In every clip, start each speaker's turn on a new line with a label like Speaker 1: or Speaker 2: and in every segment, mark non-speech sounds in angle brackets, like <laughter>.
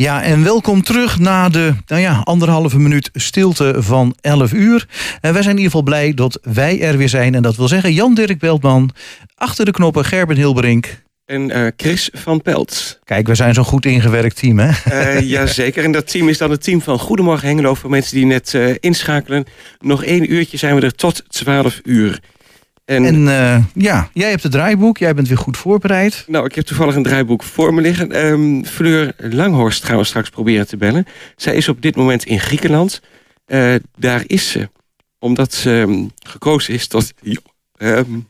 Speaker 1: Ja, en welkom terug na de nou ja, anderhalve minuut stilte van 11 uur. En wij zijn in ieder geval blij dat wij er weer zijn. En dat wil zeggen Jan-Dirk Beltman, achter de knoppen Gerben Hilberink.
Speaker 2: En uh, Chris van Pelt.
Speaker 1: Kijk, we zijn zo'n goed ingewerkt team, hè?
Speaker 2: Uh, jazeker. <laughs> En dat team is dan het team van Goedemorgen Hengelo... voor mensen die net uh, inschakelen. Nog één uurtje zijn we er tot 12 uur.
Speaker 1: En, en uh, ja, jij hebt het draaiboek. Jij bent weer goed voorbereid.
Speaker 2: Nou, ik heb toevallig een draaiboek voor me liggen. Um, Fleur Langhorst gaan we straks proberen te bellen. Zij is op dit moment in Griekenland. Uh, daar is ze. Omdat ze um, gekozen is tot... Um,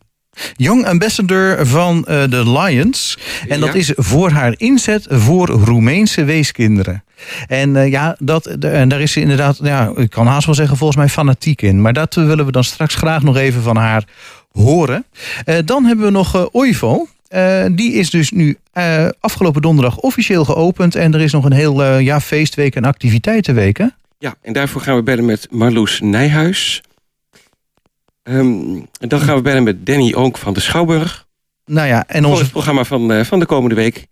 Speaker 1: Young Ambassador van uh, de Lions. En dat ja. is voor haar inzet voor Roemeense weeskinderen. En uh, ja, dat, en daar is ze inderdaad, ja, ik kan haast wel zeggen, volgens mij fanatiek in. Maar dat willen we dan straks graag nog even van haar horen. Uh, dan hebben we nog uh, Oivo. Uh, die is dus nu afgelopen donderdag officieel geopend. En er is nog een heel ja, feestweek en activiteitenweek. Hè?
Speaker 2: Ja, en daarvoor gaan we bellen met Marloes Nijhuis. Um, en dan gaan we bellen met Danny Oonk van de Schouwburg.
Speaker 1: Nou ja, en
Speaker 2: onze... het programma van, van de komende week.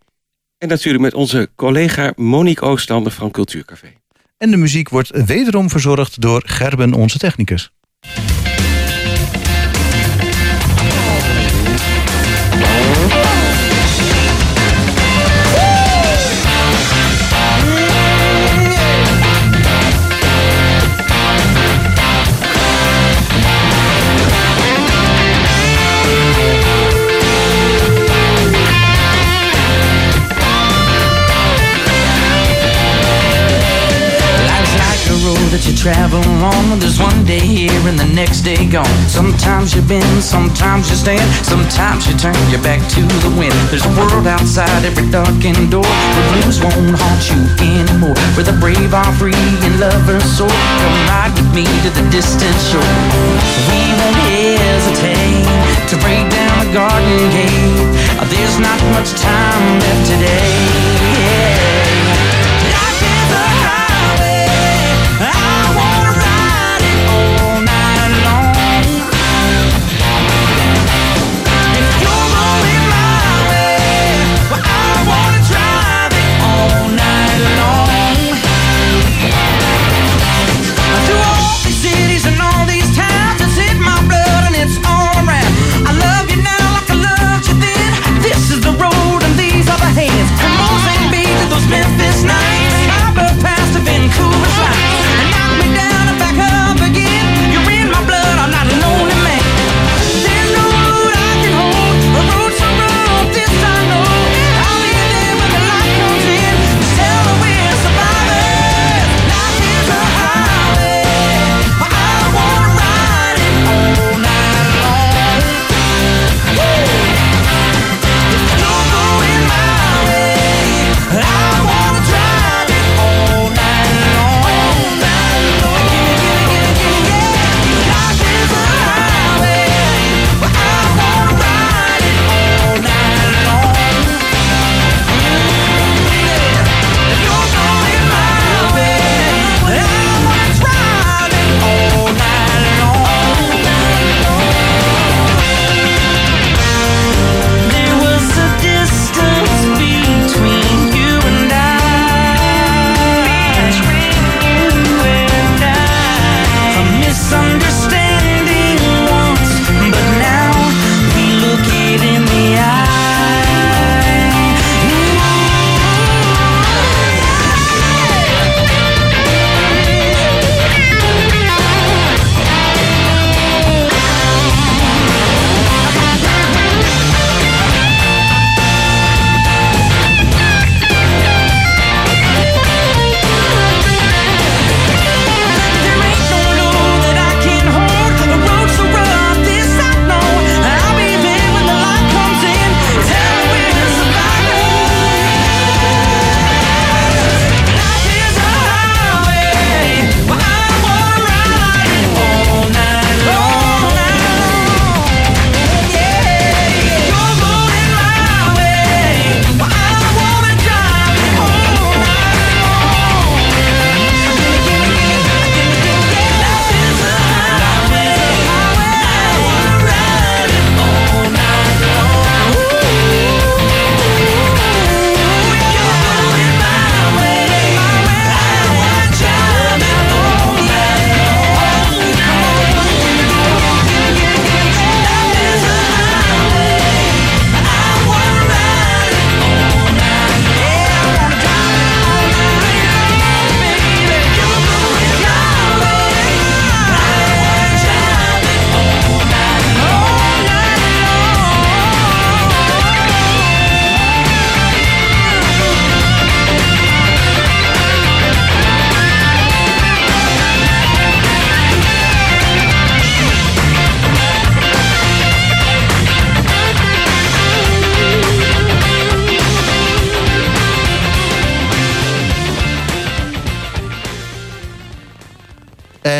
Speaker 2: En natuurlijk met onze collega Monique Oostander van Cultuurcafé.
Speaker 1: En de muziek wordt wederom verzorgd door Gerben, onze technicus.
Speaker 3: Next day gone. Sometimes you bend, sometimes you stand, sometimes you turn your back to the wind. There's a world outside every darkened door where blues won't haunt you anymore. Where the brave are free and lovers soar. Come ride with me to the distant shore. We won't hesitate to break down the garden gate. There's not much time left today. Yeah.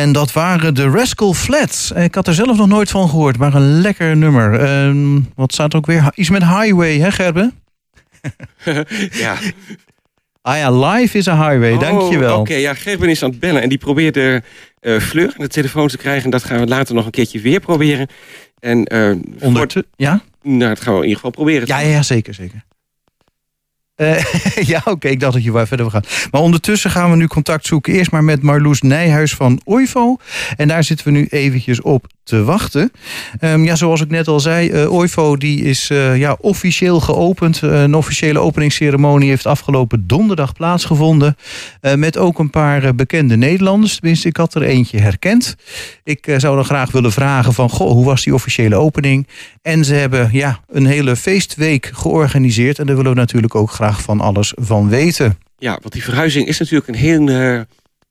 Speaker 1: En dat waren de Rascal Flats. Ik had er zelf nog nooit van gehoord, maar een lekker nummer. Ehm, wat staat er ook weer? Iets met Highway, hè Gerben? <laughs>
Speaker 2: ja.
Speaker 1: Ah ja, live is een highway,
Speaker 2: Oh,
Speaker 1: dankjewel.
Speaker 2: Oké, ja, Gerben is aan het bellen en die probeerde eh Fleur aan de telefoon te krijgen. En dat gaan we later nog een keertje weer proberen. En
Speaker 1: Onder
Speaker 2: voor-
Speaker 1: ja?
Speaker 2: nou, dat gaan we in ieder geval proberen.
Speaker 1: Ja, ja, zeker, zeker. Eh, <laughs> ja, oké, ik dacht dat je waar verder wil gaan. Maar ondertussen gaan we nu contact zoeken. Eerst maar met Marloes Nijhuis van Oivo. En daar zitten we nu eventjes op te wachten. Ehm, ja, zoals ik net al zei, eh Oivo die is eh, ja, officieel geopend. Een officiële openingsceremonie heeft afgelopen donderdag plaatsgevonden. Met ook een paar bekende Nederlanders. Tenminste, ik had er eentje herkend. Ik zou dan graag willen vragen van, goh, hoe was die officiële opening? En ze hebben ja, een hele feestweek georganiseerd. En daar willen we natuurlijk ook graag van alles van weten.
Speaker 2: Ja, want die verhuizing is natuurlijk een heel, eh,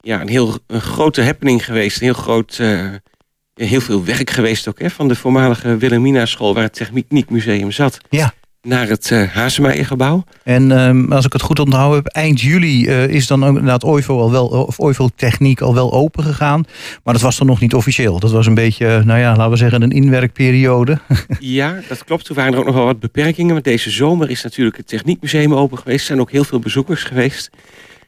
Speaker 2: ja, een heel een grote happening geweest. Een heel groot, eh, heel veel werk geweest ook hè, van de voormalige Wilhelmina school waar het Techniekmuseum zat.
Speaker 1: Ja.
Speaker 2: Naar het uh.
Speaker 1: En ehm, als ik het goed onthouden heb, eind juli eh, is dan ook inderdaad OIVO al wel, of OIVO Techniek al wel open gegaan. Maar dat was dan nog niet officieel. Dat was een beetje, eh, nou ja, laten we zeggen, een inwerkperiode. <laughs>
Speaker 2: ja, dat klopt. Toen waren er ook nog wel wat beperkingen. Want deze zomer is natuurlijk het Techniekmuseum open geweest. Er zijn ook heel veel bezoekers geweest.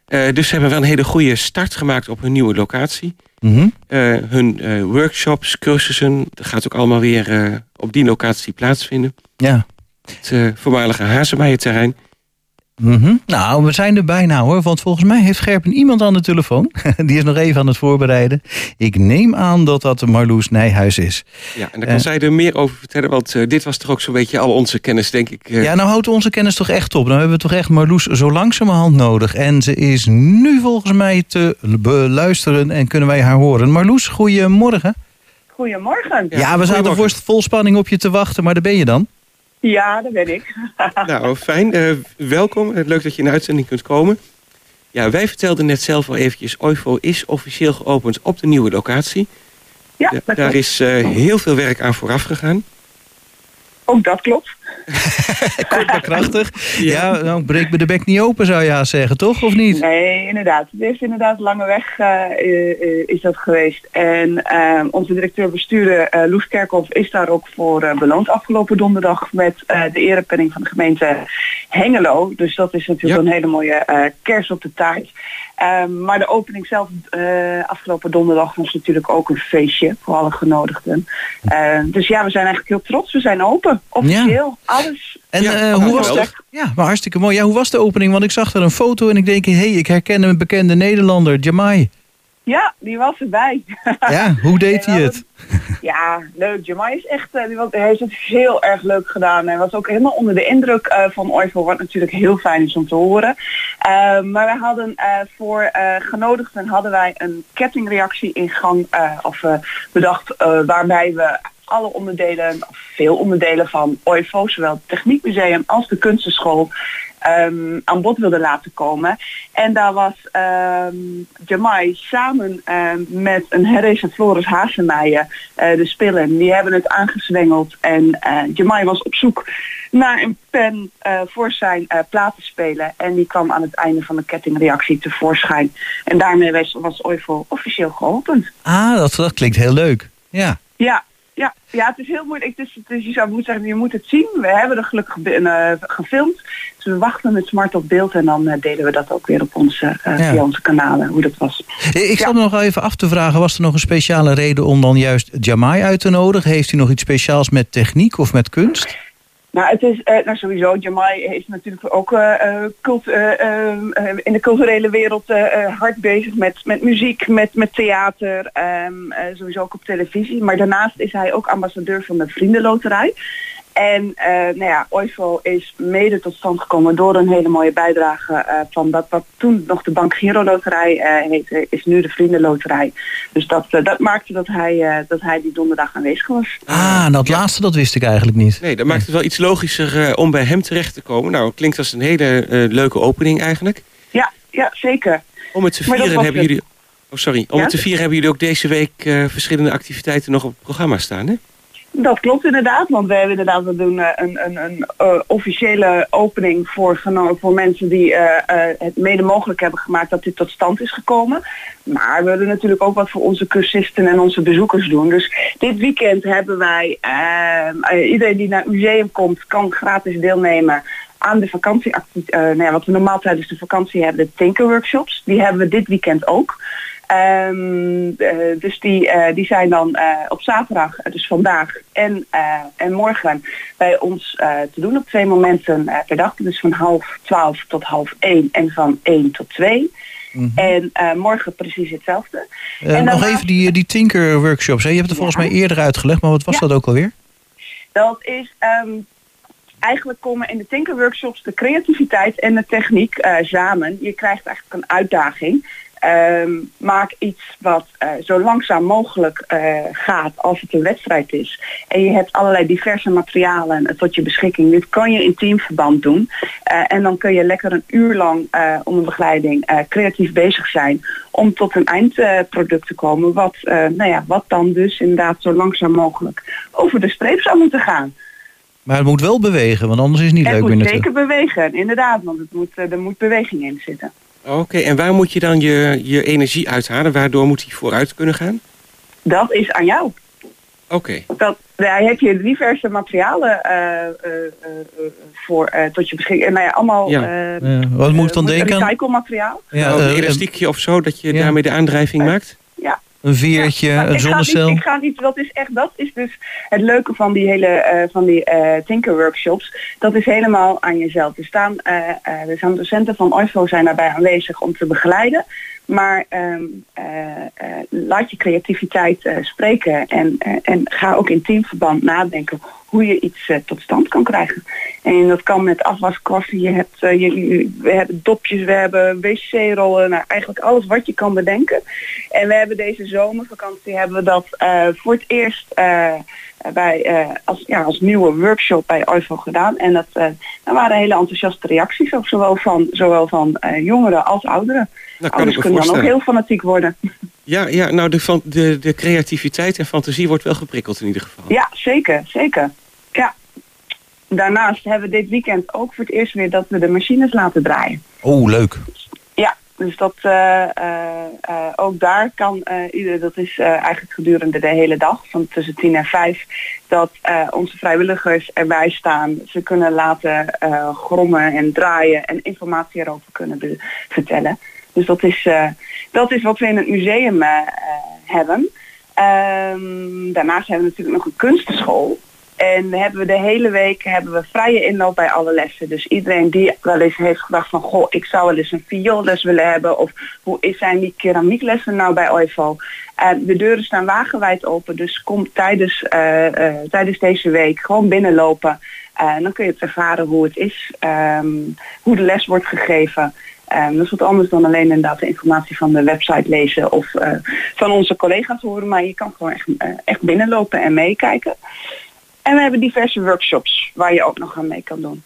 Speaker 2: Uh, dus ze hebben wel een hele goede start gemaakt op hun nieuwe locatie.
Speaker 1: Mm -hmm.
Speaker 2: uh, hun workshops, cursussen, dat gaat ook allemaal weer op die locatie plaatsvinden.
Speaker 1: Ja.
Speaker 2: Het voormalige Hazemeijer-terrein.
Speaker 1: Mm -hmm. Nou, we zijn er bijna hoor. Want volgens mij heeft Gerpen iemand aan de telefoon. <laughs> Die is nog even aan het voorbereiden. Ik neem aan dat dat Marloes Nijhuis is.
Speaker 2: Ja, en daar kan uh, zij er meer over vertellen. Want uh, dit was toch ook zo'n beetje al onze kennis, denk ik.
Speaker 1: Uh... Ja, nou houdt onze kennis toch echt op. Nou hebben we toch echt Marloes zo langzamerhand nodig. En ze is nu volgens mij te beluisteren en kunnen wij haar horen. Marloes, goedemorgen.
Speaker 4: Goedemorgen.
Speaker 1: Ja, ja we zaten voor vol spanning op je te wachten, maar daar ben je dan.
Speaker 4: Ja, daar ben ik. <laughs>
Speaker 2: nou, fijn. Uh, welkom. Leuk dat je in de uitzending kunt komen. Ja, wij vertelden net zelf al eventjes... OIVO is officieel geopend op de nieuwe locatie.
Speaker 4: Ja,
Speaker 2: da daar is uh, heel veel werk aan vooraf gegaan.
Speaker 4: Ook dat klopt. <laughs>
Speaker 1: Kort maar krachtig. Ja, ja nou breek me de bek niet open zou je haast zeggen, toch? Of niet?
Speaker 4: Nee, inderdaad. Het is inderdaad lange weg uh, uh, is dat geweest. En uh, onze directeur-bestuurder Loes Kerkhoff is daar ook voor beloond afgelopen donderdag met de erepenning van de gemeente Hengelo. Dus dat is natuurlijk ja. een hele mooie kers op de taart. Ehm, maar de opening zelf afgelopen donderdag was natuurlijk ook een feestje voor alle genodigden. dus ja, we zijn eigenlijk heel trots. We zijn open, officieel, ja. alles.
Speaker 1: En ja, hoe was het? Ja, maar hartstikke mooi. Ja, hoe was de opening? Want ik zag er een foto en ik denk, hé, hey, ik herken een bekende Nederlander, Jamai.
Speaker 4: Ja, die was erbij. <laughs>
Speaker 1: Ja, hoe deed hij het?
Speaker 4: Ja, leuk. Jamai is echt, die was, hij heeft het heel erg leuk gedaan. Hij was ook helemaal onder de indruk uh, van Oivo, wat natuurlijk heel fijn is om te horen. Uh, maar we hadden uh, voor genodigden hadden wij een kettingreactie in gang of bedacht waarbij we alle onderdelen, of veel onderdelen van OIVO, zowel het Techniekmuseum als de Kunstenschool, um, aan bod wilden laten komen. En daar was um, Jamai samen um, met een Herres en Floris Hasemeijer, uh, de spillen, die hebben het aangezwengeld. En uh, Jamai was op zoek naar een pen uh, voor zijn uh, platenspelen. En die kwam aan het einde van de kettingreactie tevoorschijn. En daarmee was, was OIVO officieel geopend.
Speaker 1: Ah, dat, dat klinkt heel leuk. Ja.
Speaker 4: Ja, ja, ja, het is heel moeilijk. Het is, het is, je zou moeten zeggen, je moet het zien. We hebben er gelukkig uh, gefilmd. Dus we wachten met smart op beeld en dan uh, delen we dat ook weer op onze, uh, ja. via onze kanalen, hoe dat was.
Speaker 1: Ik zat ja. nog even af te vragen, was er nog een speciale reden om dan juist Jamai uit te nodigen? Heeft u nog iets speciaals met techniek of met kunst?
Speaker 4: Nou, het is uh, nou sowieso. Jamai is natuurlijk ook uh, cult, uh, in de culturele wereld hard bezig met, met muziek, met, met theater, um, sowieso ook op televisie. Maar daarnaast is hij ook ambassadeur van de Vriendenloterij. En nou ja, OIVO is mede tot stand gekomen door een hele mooie bijdrage van dat wat toen nog de Bank Giro Loterij heette, is nu de Vriendenloterij. Dus dat, dat maakte dat hij, dat hij die donderdag aanwezig was.
Speaker 1: Ah, dat ja. laatste dat wist ik eigenlijk niet.
Speaker 2: Nee, dat maakt het wel iets logischer uh, om bij hem terecht te komen. Nou, klinkt als een hele uh, leuke opening eigenlijk.
Speaker 4: Ja, ja zeker.
Speaker 2: Om het te vieren hebben jullie... Oh, sorry. Om ja? het te vieren hebben jullie ook deze week uh, verschillende activiteiten nog op het programma staan, hè?
Speaker 4: Dat klopt inderdaad, want we hebben inderdaad we doen eh, een, een, een uh, officiële opening voor, voor mensen die uh, het mede mogelijk hebben gemaakt dat dit tot stand is gekomen. Maar we willen natuurlijk ook wat voor onze cursisten en onze bezoekers doen. Dus dit weekend hebben wij, iedereen die naar het museum komt kan gratis deelnemen aan de vakantie, nou ja, wat we normaal tijdens de vakantie hebben, de Tinker Workshops. Die hebben we dit weekend ook. Um, dus die, uh, die zijn dan uh, op zaterdag, dus vandaag en, en morgen bij ons te doen op twee momenten per dag. Dus van half twaalf tot half één en van één tot twee. Mm -hmm. En morgen precies hetzelfde.
Speaker 1: en nog even die, die Tinker workshops. Hè? Je hebt het volgens mij eerder uitgelegd, maar wat was ja. dat ook alweer?
Speaker 4: Dat is um, eigenlijk komen in de Tinker workshops de creativiteit en de techniek samen. Je krijgt eigenlijk een uitdaging. Um, maak iets wat uh, zo langzaam mogelijk uh, gaat als het een wedstrijd is. En je hebt allerlei diverse materialen tot je beschikking. Dit kan je in teamverband doen. Uh, en dan kun je lekker een uur lang onder begeleiding creatief bezig zijn om tot een eindproduct te komen. Wat, nou ja, wat dan dus inderdaad zo langzaam mogelijk over de streep zou moeten gaan.
Speaker 1: Maar het moet wel bewegen, want anders is het niet
Speaker 4: het
Speaker 1: leuk.
Speaker 4: Het moet zeker bewegen, inderdaad, want het moet, er moet beweging in zitten.
Speaker 2: Oké, en waar moet je dan je, je energie uithalen? Waardoor moet hij vooruit kunnen gaan?
Speaker 4: Dat is aan jou.
Speaker 2: Oké.
Speaker 4: Okay. Daar heb je diverse materialen uh, uh, uh, voor tot je beschikking. En nou ja, allemaal.
Speaker 1: Ja. ja. Wat moet ik dan denken?
Speaker 4: Recycle materiaal.
Speaker 2: Ja, een elastiekje of zo, dat je ja. daarmee de aandrijving maakt?
Speaker 4: Ja.
Speaker 1: Een veertje,
Speaker 4: ja,
Speaker 1: een zonnecel.
Speaker 4: Ik ga niet, dat is echt, dat is dus het leuke van die hele, van die Tinker workshops. Dat is helemaal aan jezelf. Er staan, er zijn docenten van OIFO zijn daarbij aanwezig om te begeleiden. Maar um, uh, uh, laat je creativiteit uh, spreken en, en ga ook in teamverband nadenken hoe je iets tot stand kan krijgen. En dat kan met afwaskwasten, je hebt, je, we hebben dopjes, we hebben wc-rollen, nou, eigenlijk alles wat je kan bedenken. En we hebben deze zomervakantie hebben we dat voor het eerst bij, als, ja, als nieuwe workshop bij OIVO gedaan. En dat, uh, waren hele enthousiaste reacties, ook zowel van, zowel van uh, jongeren als ouderen.
Speaker 2: Dat kan
Speaker 4: Ouders kunnen dan ook heel fanatiek worden.
Speaker 2: Ja, ja nou de, van, de, de creativiteit en fantasie wordt wel geprikkeld in ieder geval.
Speaker 4: Ja, zeker, zeker. Ja. Daarnaast hebben we dit weekend ook voor het eerst weer dat we de machines laten draaien.
Speaker 1: Oh, leuk.
Speaker 4: Ja, dus dat uh, uh, ook daar kan ieder, dat is eigenlijk gedurende de hele dag, van tussen 10 en 5, dat onze vrijwilligers erbij staan. Ze kunnen laten grommen en draaien en informatie erover kunnen vertellen. Dus dat is, dat is wat we in het museum hebben. Um, daarnaast hebben we natuurlijk nog een kunstenschool. En hebben we de hele week hebben we vrije inloop bij alle lessen. Dus iedereen die wel eens heeft gedacht van... goh, ik zou wel eens een vioolles willen hebben... of hoe zijn die keramieklessen nou bij OIVO? Uh, de deuren staan wagenwijd open, dus kom tijdens, uh, uh, tijdens deze week gewoon binnenlopen. en dan kun je het ervaren hoe het is, um, hoe de les wordt gegeven... Um, dat is wat anders dan alleen inderdaad de informatie van de website lezen of van onze collega's horen. Maar je kan gewoon echt, echt binnenlopen en meekijken. En we hebben diverse workshops waar je ook nog aan mee kan doen.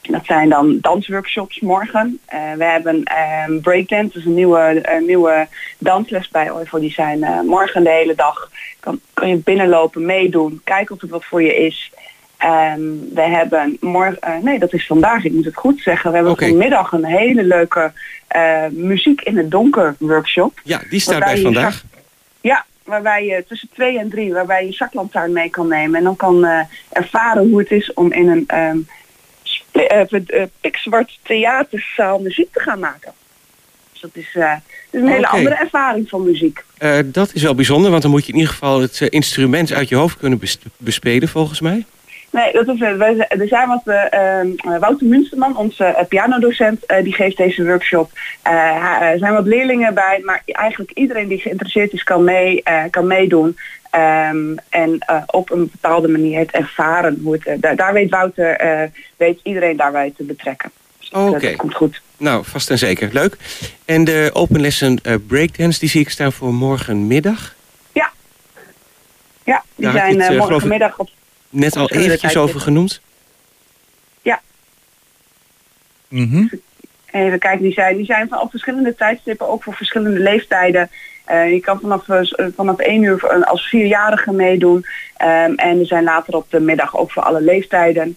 Speaker 4: Dat zijn dan dansworkshops morgen. Uh, we hebben um, breakdance, dus een nieuwe, uh, nieuwe dansles bij OIVO. Die zijn uh, morgen de hele dag. Kan, kan je binnenlopen, meedoen, kijken of het wat voor je is. Um, we hebben morgen, nee dat is vandaag, ik moet het goed zeggen. We hebben vanmiddag een hele leuke muziek in het donker workshop.
Speaker 2: Ja, die staat bij vandaag.
Speaker 4: Ja, waarbij je tussen twee en drie, waarbij je zaklantaarn mee kan nemen. En dan kan eh, ervaren hoe het is om in een ehm eh, eh, pikzwart theaterzaal muziek te gaan maken. Dus dat is, een hele andere ervaring van muziek.
Speaker 2: Dat is wel bijzonder, want dan moet je in ieder geval het instrument uit je hoofd kunnen bes- bespelen, volgens mij.
Speaker 4: Nee, dat is het. Er zijn wat, eh, Wouter Munsterman, onze eh, pianodocent, eh, die geeft deze workshop. Ha- er zijn wat leerlingen bij, maar eigenlijk iedereen die geïnteresseerd is kan, mee, kan meedoen. Ehm, en op een bepaalde manier het ervaren. Hoe het, daar, daar weet Wouter, weet iedereen daarbij te betrekken. Dus
Speaker 2: Oké.
Speaker 4: komt goed.
Speaker 2: Nou, vast en zeker. Leuk. En de open lesson breakdance, die zie ik staan voor morgenmiddag.
Speaker 4: Ja, die
Speaker 2: Daar had je
Speaker 4: zijn
Speaker 2: het,
Speaker 4: morgenmiddag op
Speaker 2: Net al eventjes over genoemd.
Speaker 1: Mhm.
Speaker 4: Even kijken, die zijn, die zijn van op verschillende tijdstippen, ook voor verschillende leeftijden. Eh, je kan vanaf, eh, eh, vanaf 1 uur als vierjarige meedoen. Ehm, en er zijn later op de middag ook voor alle leeftijden.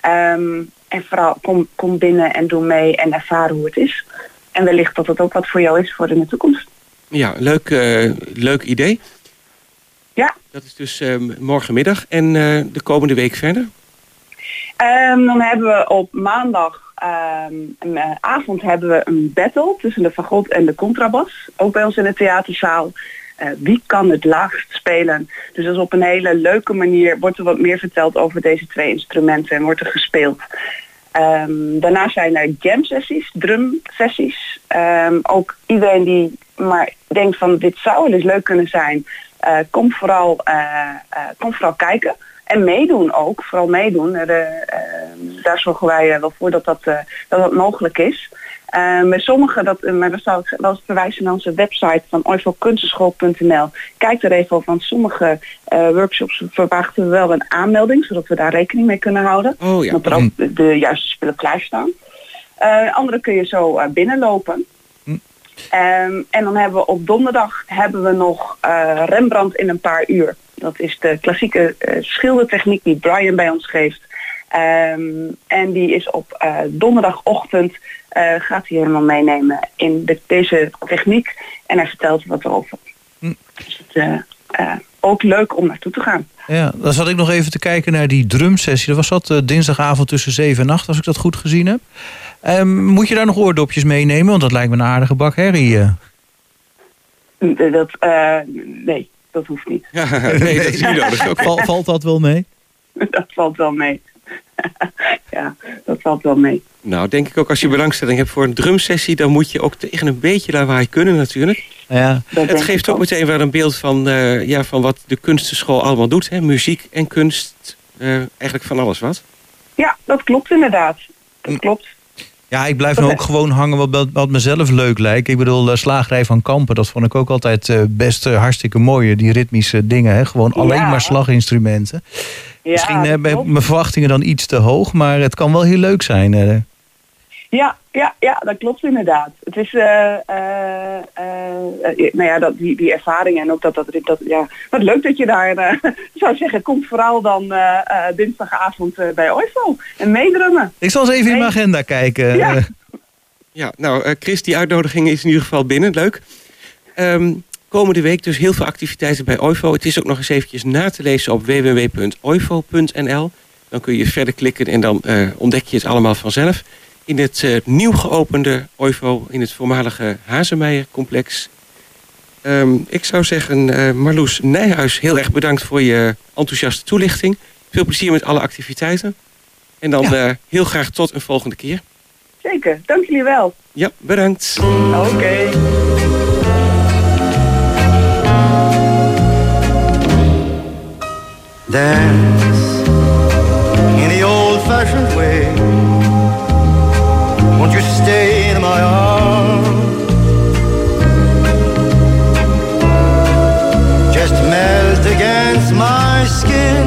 Speaker 4: Ehm, en vooral kom, kom binnen en doe mee en ervaar hoe het is. En wellicht dat het ook wat voor jou is voor in de toekomst.
Speaker 2: Ja, leuk, eh, leuk idee.
Speaker 4: Ja.
Speaker 2: Dat is dus ehm, morgenmiddag en eh, de komende week verder?
Speaker 4: Ehm, dan hebben we op maandag um, avond hebben we een battle tussen de fagot en de contrabas. Ook bij ons in de theaterzaal. Uh, wie kan het laagst spelen? Dus dat is op een hele leuke manier wordt er wat meer verteld over deze twee instrumenten en wordt er gespeeld. Um, daarna zijn er jam sessies, drum sessies. Ook iedereen die maar denkt van dit zou wel eens leuk kunnen zijn, kom, vooral, uh, kom vooral kijken. En meedoen ook, vooral meedoen. daar zorgen wij wel voor dat dat, dat, dat mogelijk is. Uh, met sommige, dat, maar dat zou ik wel eens verwijzen naar onze website van oivelkunstenschool.nl. Kijk er even op, want sommige uh, workshops verwachten we wel een aanmelding, zodat we daar rekening mee kunnen houden.
Speaker 2: Oh, ja.
Speaker 4: Dat er ook de, de juiste spullen klaarstaan. Uh, andere kun je zo binnenlopen. Hm. Um, en dan hebben we op donderdag hebben we nog Rembrandt in een paar uur. Dat is de klassieke schildertechniek die Brian bij ons geeft. Um, en die is op uh, donderdagochtend uh, gaat hij helemaal meenemen in de, deze techniek en hij vertelt wat erover. Hm. Dus het uh, ook leuk om naartoe te gaan.
Speaker 1: Ja, dan zat ik nog even te kijken naar die drumsessie. Dat was dat dinsdagavond tussen 7 en 8, als ik dat goed gezien heb. Um, moet je daar nog oordopjes meenemen? Want dat lijkt me een aardige bak herrie.
Speaker 4: Dat, nee, dat hoeft niet. <laughs>
Speaker 2: Nee, dat is niet nodig. <laughs>
Speaker 1: Val, valt dat wel mee?
Speaker 4: dat valt wel mee. <laughs> ja, dat valt wel mee.
Speaker 2: Nou, denk ik ook als je belangstelling hebt voor een drumsessie... dan moet je ook tegen een beetje lawaai kunnen natuurlijk.
Speaker 1: Ja.
Speaker 2: Het geeft ook meteen wel een beeld van, uh, ja, van wat de kunstenschool allemaal doet. Hè? Muziek en kunst, uh, eigenlijk van alles wat.
Speaker 4: Ja, dat klopt inderdaad. Dat klopt.
Speaker 1: Ja, ik blijf nu ook <laughs> gewoon hangen wat, wat mezelf leuk lijkt. Ik bedoel, Slagerij van Kampen, dat vond ik ook altijd uh, best uh, hartstikke mooi. Die ritmische dingen, hè? gewoon alleen ja. maar slaginstrumenten. Ja, Misschien hebben mijn verwachtingen dan iets te hoog, maar het kan wel heel leuk zijn.
Speaker 4: Ja, ja, ja, dat klopt inderdaad. Het is, uh, nou ja, dat, die, die ervaring en ook dat, dat, dat, ja, wat leuk dat je daar, <laughs> zou zeggen, komt vooral dan dinsdagavond bij OIFO en meedrummen.
Speaker 1: Ik zal eens even in mijn agenda kijken.
Speaker 2: Ja, ja nou Chris, die uitnodiging is in ieder geval binnen, leuk. Um, komende week dus heel veel activiteiten bij OIFO. Het is ook nog eens eventjes na te lezen op www.oifo.nl. Dan kun je verder klikken en dan uh, ontdek je het allemaal vanzelf. In het uh, nieuw geopende OIFO in het voormalige Hazemeijer-complex. Um, ik zou zeggen, uh, Marloes Nijhuis, heel erg bedankt voor je enthousiaste toelichting. Veel plezier met alle activiteiten. En dan ja. heel graag tot een volgende keer.
Speaker 4: Zeker, dank jullie wel.
Speaker 2: Ja, bedankt.
Speaker 4: Oké. Okay.
Speaker 5: dance in the old-fashioned way. Stay in my arms? Just melt against my skin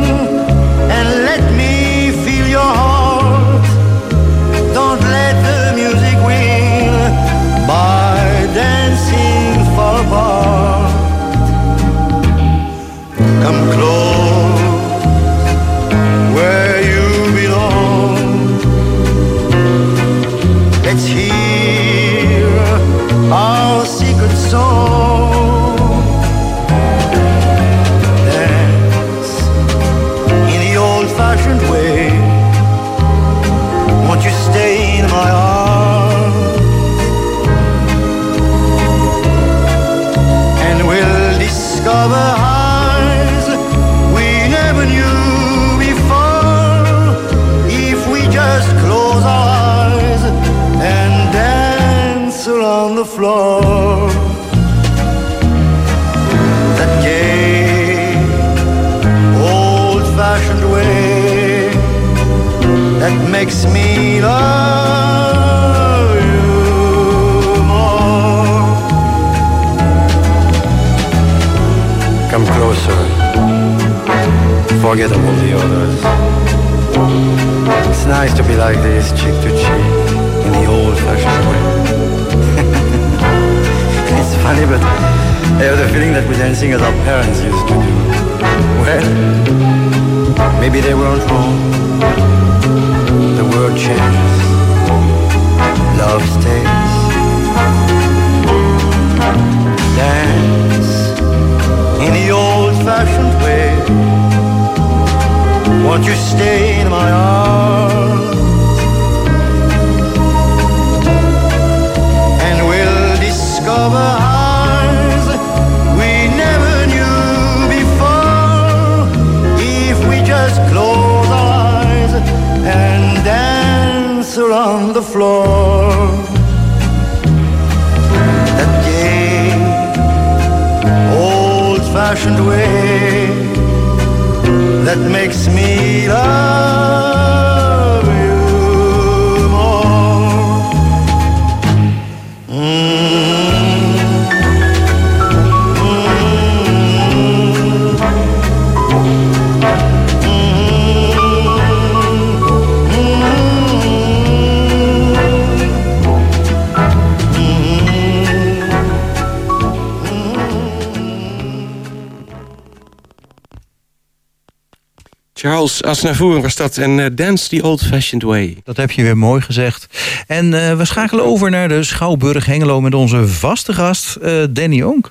Speaker 2: Charles Aznavour was dat en eh, Dance the Old Fashioned Way.
Speaker 1: Dat heb je weer mooi gezegd. En eh, we schakelen over naar de Schouwburg Hengelo met onze vaste gast eh, Danny Onk.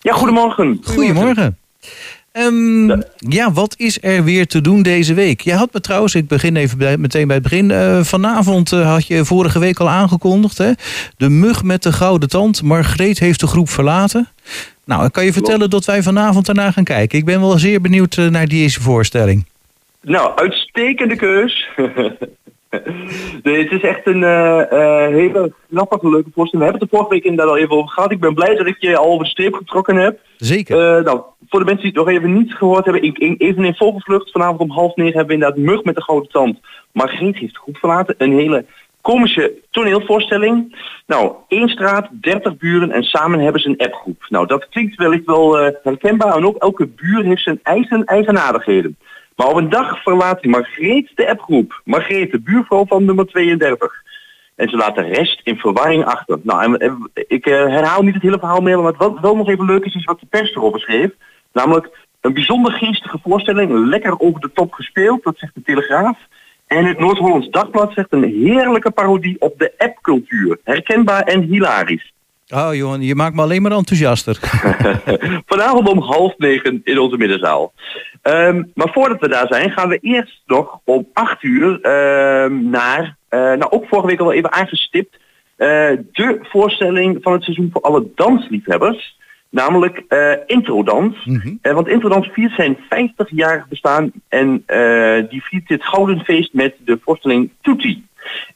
Speaker 6: Ja, goedemorgen.
Speaker 1: Goedemorgen. Ehm, ja, wat is er weer te doen deze week? Jij had me trouwens, ik begin even bij, meteen bij het begin. eh, vanavond eh, had je vorige week al aangekondigd. Hè? De mug met de gouden tand. Margreet heeft de groep verlaten. Nou, kan je vertellen dat wij vanavond daarna gaan kijken? Ik ben wel zeer benieuwd naar deze voorstelling.
Speaker 6: Nou, uitstekende keus. <laughs> nee, het is echt een eh, eh, hele grappige, leuke voorstelling. We hebben het er vorige week inderdaad al even over gehad. Ik ben blij dat ik je al over de streep getrokken heb.
Speaker 1: Zeker.
Speaker 6: Eh, nou, voor de mensen die het nog even niet gehoord hebben, ik, ik- even in vogelvlucht. Vanavond om half negen hebben we inderdaad Mug met de grote tand. Margriet heeft groep verlaten. Een hele komische toneelvoorstelling. Nou, één straat, 30 buren en samen hebben ze een appgroep. Nou, dat klinkt wellicht wel herkenbaar. En ook elke buur heeft zijn eigen eigenaardigheden. Maar op een dag verlaat Margreet de appgroep. Margreet, de buurvrouw van nummer 32. En ze laat de rest in verwarring achter. Nou, ik eh, herhaal niet het hele verhaal meer, maar wat wel nog even leuk is, is wat de pers erover schreef. Namelijk een bijzonder geestige voorstelling, lekker over de top gespeeld, dat zegt de Telegraaf. En het Noord-Hollands Dagblad zegt een heerlijke parodie op de appcultuur. Herkenbaar en hilarisch.
Speaker 1: Oh Johan, je maakt me alleen maar enthousiaster. <laughs> <laughs>
Speaker 6: Vanavond om half negen in onze middenzaal. Ehm, maar voordat we daar zijn, gaan we eerst nog om acht uur ehm, naar, eh, nou ook vorige week al even aangestipt, eh, de voorstelling van het seizoen voor alle dansliefhebbers. Namelijk eh Introdans. Eh, want Introdans viert zijn 50 jaar bestaan en die viert dit gouden feest met de voorstelling Tutti.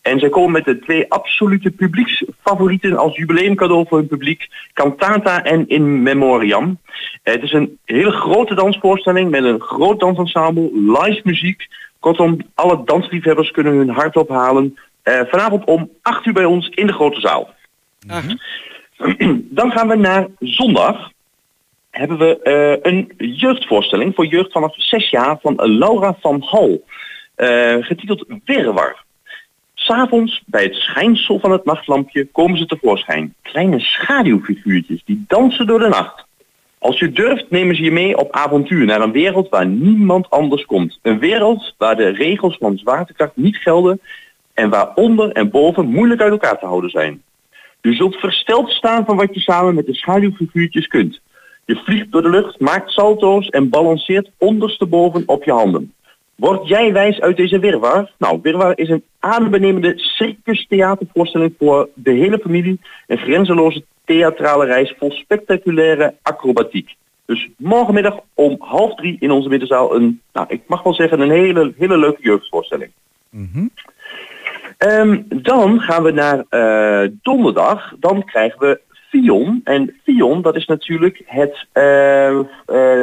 Speaker 6: En zij komen met de twee absolute publieksfavorieten als jubileumcadeau voor hun publiek. Cantata en In Memoriam. Het is een hele grote dansvoorstelling met een groot dansensemble, live muziek. Kortom, alle dansliefhebbers kunnen hun hart ophalen. Eh, vanavond om 8 uur bij ons in de grote zaal. Dan gaan we naar zondag. Hebben we eh, een jeugdvoorstelling voor jeugd vanaf 6 jaar van Laura van Hal. Eh, getiteld Wirwar. S'avonds, bij het schijnsel van het nachtlampje, komen ze tevoorschijn. Kleine schaduwfiguurtjes die dansen door de nacht. Als je durft, nemen ze je mee op avontuur naar een wereld waar niemand anders komt. Een wereld waar de regels van zwaartekracht niet gelden en waar onder en boven moeilijk uit elkaar te houden zijn. Je zult versteld staan van wat je samen met de schaduwfiguurtjes kunt. Je vliegt door de lucht, maakt salto's en balanceert ondersteboven op je handen. Word jij wijs uit deze wirwar? Nou, wirwar is een adembenemende circus-theatervoorstelling voor de hele familie. Een grenzeloze theatrale reis vol spectaculaire acrobatiek. Dus morgenmiddag om half drie in onze middenzaal een, nou, ik mag wel zeggen, een hele, hele leuke jeugdvoorstelling. Ehm, dan gaan we naar eh, donderdag. Dan krijgen we Fion. En Fion, dat is natuurlijk het, eh, eh,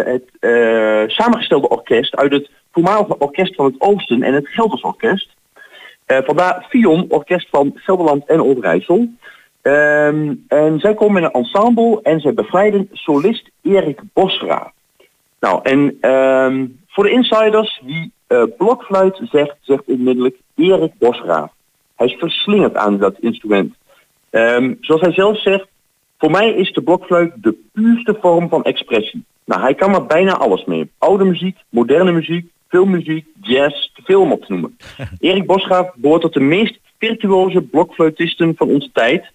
Speaker 6: het samengestelde orkest uit het voormalige orkest van het Oosten en het Gelders Orkest. Eh, vandaar Fion, orkest van Gelderland en Overijssel. Ehm, en zij komen in een ensemble en zij bevrijden solist Erik Bosra. Nou, en ehm, voor de insiders, wie eh, blokfluit zegt, zegt onmiddellijk Erik Bosra. Hij is verslingerd aan dat instrument. Ehm, zoals hij zelf zegt, Voor mij is de blokfluit de puurste vorm van expressie. Nou, hij kan er bijna alles mee. Oude muziek, moderne muziek, filmmuziek, jazz, te veel om op te noemen. <laughs> Erik Bosgraaf behoort tot de meest virtuoze blokfluitisten van onze tijd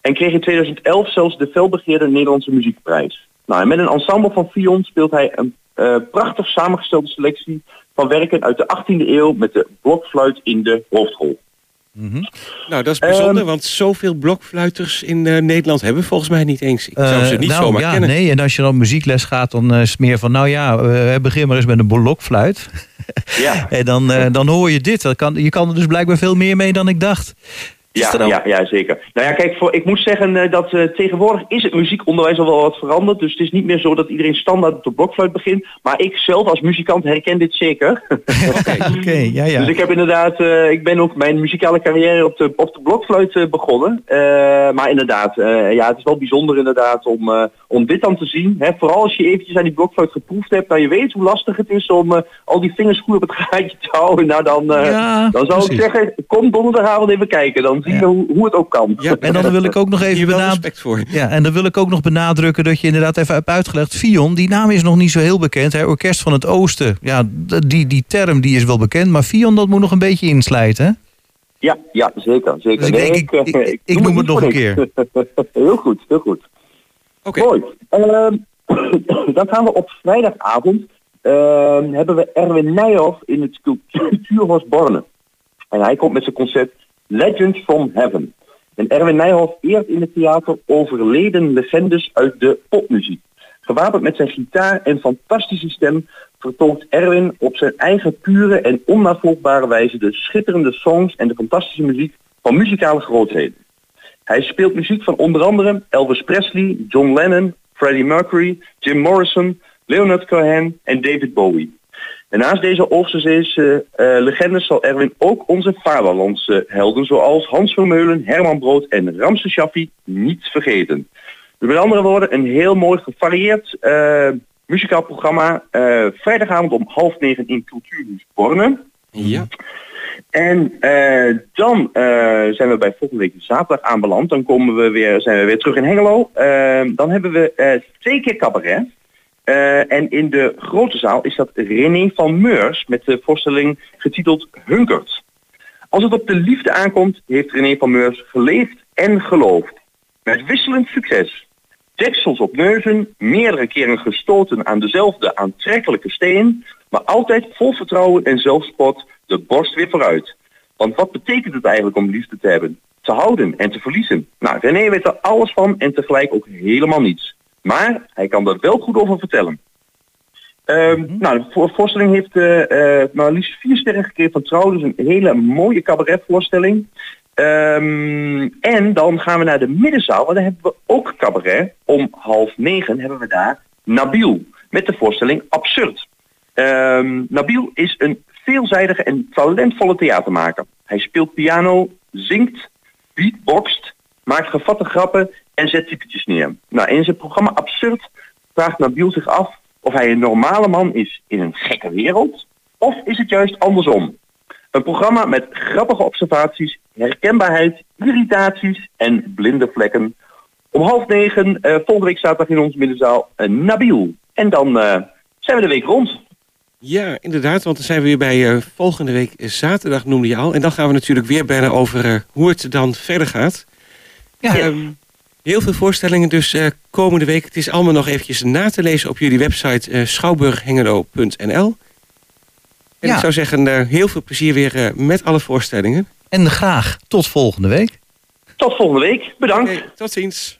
Speaker 6: en kreeg in 2011 zelfs de felbegeerde Nederlandse muziekprijs. Nou, en met een ensemble van Fion speelt hij een eh, prachtig samengestelde selectie van werken uit de 18e eeuw met de blokfluit in de hoofdrol.
Speaker 2: Nou, dat is bijzonder,
Speaker 6: Ehm,
Speaker 2: want zoveel blokfluiters in eh, Nederland hebben volgens mij niet eens. Ik zou ze
Speaker 1: Eh,
Speaker 2: niet
Speaker 1: nou,
Speaker 2: zomaar
Speaker 1: ja,
Speaker 2: kennen.
Speaker 1: Nee, en als je dan muziekles gaat, dan eh, is het meer van... nou ja, begin maar eens met een blokfluit.
Speaker 6: Ja, <laughs>
Speaker 1: En dan, eh, dan hoor je dit. Dat kan, je kan er dus blijkbaar veel meer mee dan ik dacht.
Speaker 6: Ja, ja, ja, zeker. Nou ja, kijk, voor, ik moet zeggen eh, dat eh, tegenwoordig is het muziekonderwijs al wel wat veranderd. Dus het is niet meer zo dat iedereen standaard op de blokfluit begint. Maar ik zelf als muzikant herken dit zeker. <laughs> <laughs>
Speaker 1: Oké, ja, ja.
Speaker 6: Dus ik heb inderdaad, eh, ik ben ook mijn muzikale carrière op de, op de blokfluit begonnen. Maar inderdaad, ja, het is wel bijzonder inderdaad om, om dit dan te zien. Hè. Vooral als je eventjes aan die blokfluit geproefd hebt, nou je weet hoe lastig het is om al die vingers goed op het <laughs> gaatje te houden. Nou dan,
Speaker 1: Ja,
Speaker 6: dan zou ik zeggen, kom donderdagavond even kijken. Dan zien
Speaker 1: Ja.
Speaker 6: we hoe, hoe het ook kan.
Speaker 2: Ja,
Speaker 1: En dan wil ik ook nog even benadrukken.
Speaker 2: voor.
Speaker 1: Ja, en dan wil ik ook nog benadrukken dat je inderdaad even hebt uitgelegd. Fion, die naam is nog niet zo heel bekend. Hè? Orkest van het Oosten. Ja, die, die term die is wel bekend. Maar Fion, dat moet nog een beetje inslijten. Hè?
Speaker 6: Ja, ja, zeker. zeker.
Speaker 1: Dus ik denk, ik-
Speaker 6: eh,
Speaker 1: ik- ik noem het nog een
Speaker 6: niks. <laughs> heel goed, heel goed.
Speaker 2: Oké,
Speaker 6: Mooi. Ehm, <coughs> dan gaan we op vrijdagavond ehm, hebben we Erwin Nijhoff in het Cultuurhuis <coughs> Borne. En hij komt met zijn concert Legends from Heaven. En Erwin Nijhoff eert in het theater overleden legendes uit de popmuziek. Gewapend met zijn gitaar en fantastische stem vertolkt Erwin op zijn eigen pure en onnavolgbare wijze de schitterende songs en de fantastische muziek van muzikale grootheden. Hij speelt muziek van onder andere Elvis Presley, John Lennon, Freddie Mercury, Jim Morrison, Leonard Cohen en David Bowie. En naast deze Oosterzeese eh, legendes zal Erwin ook onze vaderlandse helden zoals Hans Vermeulen, Herman Brood en Ramse Shaffi niet vergeten. Dus met andere woorden een heel mooi gevarieerd eh, muzikaal programma. eh, vrijdagavond om half negen in Cultuurhuis Borne.
Speaker 2: ja.
Speaker 6: En eh, dan eh, zijn we bij volgende week zaterdag aanbeland. Dan komen we weer, zijn we weer terug in Hengelo. Eh, dan hebben we eh, twee keer cabaret. Eh, en in de grote zaal is dat René van Meurs met de voorstelling getiteld Hunkert. Als het op de liefde aankomt, heeft René van Meurs geleefd en geloofd. Met wisselend succes. Deksels op neuzen, meerdere keren gestoten aan dezelfde aantrekkelijke steen, maar altijd vol vertrouwen en zelfspot de borst weer vooruit. Want wat betekent het eigenlijk om liefde te hebben? Te houden en te verliezen. Nou, René weet er alles van en tegelijk ook helemaal niets. Maar hij kan er wel goed over vertellen. Ehm, Nou, de voor- voorstelling heeft eh, maar liefst vier sterren gekregen van Trouw. Dus een hele mooie cabaretvoorstelling. Ehm, en dan gaan we naar de middenzaal. Want daar hebben we ook cabaret. Om half negen hebben we daar Nabil. Met de voorstelling Absurd. Ehm, Nabil is een veelzijdige en talentvolle theatermaker. Hij speelt piano, zingt, beatboxt, maakt gevatte grappen en zet typetjes neer. Nou, in zijn programma Absurd vraagt Nabil zich af of hij een normale man is in een gekke wereld, of is het juist andersom? Een programma met grappige observaties, herkenbaarheid, irritaties en blinde vlekken. Om half negen, eh, volgende week zaterdag in onze middenzaal, eh, Nabil. En dan eh, zijn we de week rond.
Speaker 2: Ja, inderdaad, want dan zijn we weer bij eh, volgende week zaterdag, noemde je al. En dan gaan we natuurlijk weer bellen over eh, hoe het dan verder gaat.
Speaker 1: Ja.
Speaker 2: Ehm, heel veel voorstellingen dus eh, komende week. Het is allemaal nog eventjes na te lezen op jullie website eh, schouwburghengelo.nl. En
Speaker 1: Ja.
Speaker 2: ik zou zeggen, eh, heel veel plezier weer met alle voorstellingen.
Speaker 1: En graag tot volgende week.
Speaker 6: Tot volgende week. Bedankt.
Speaker 2: Tot ziens.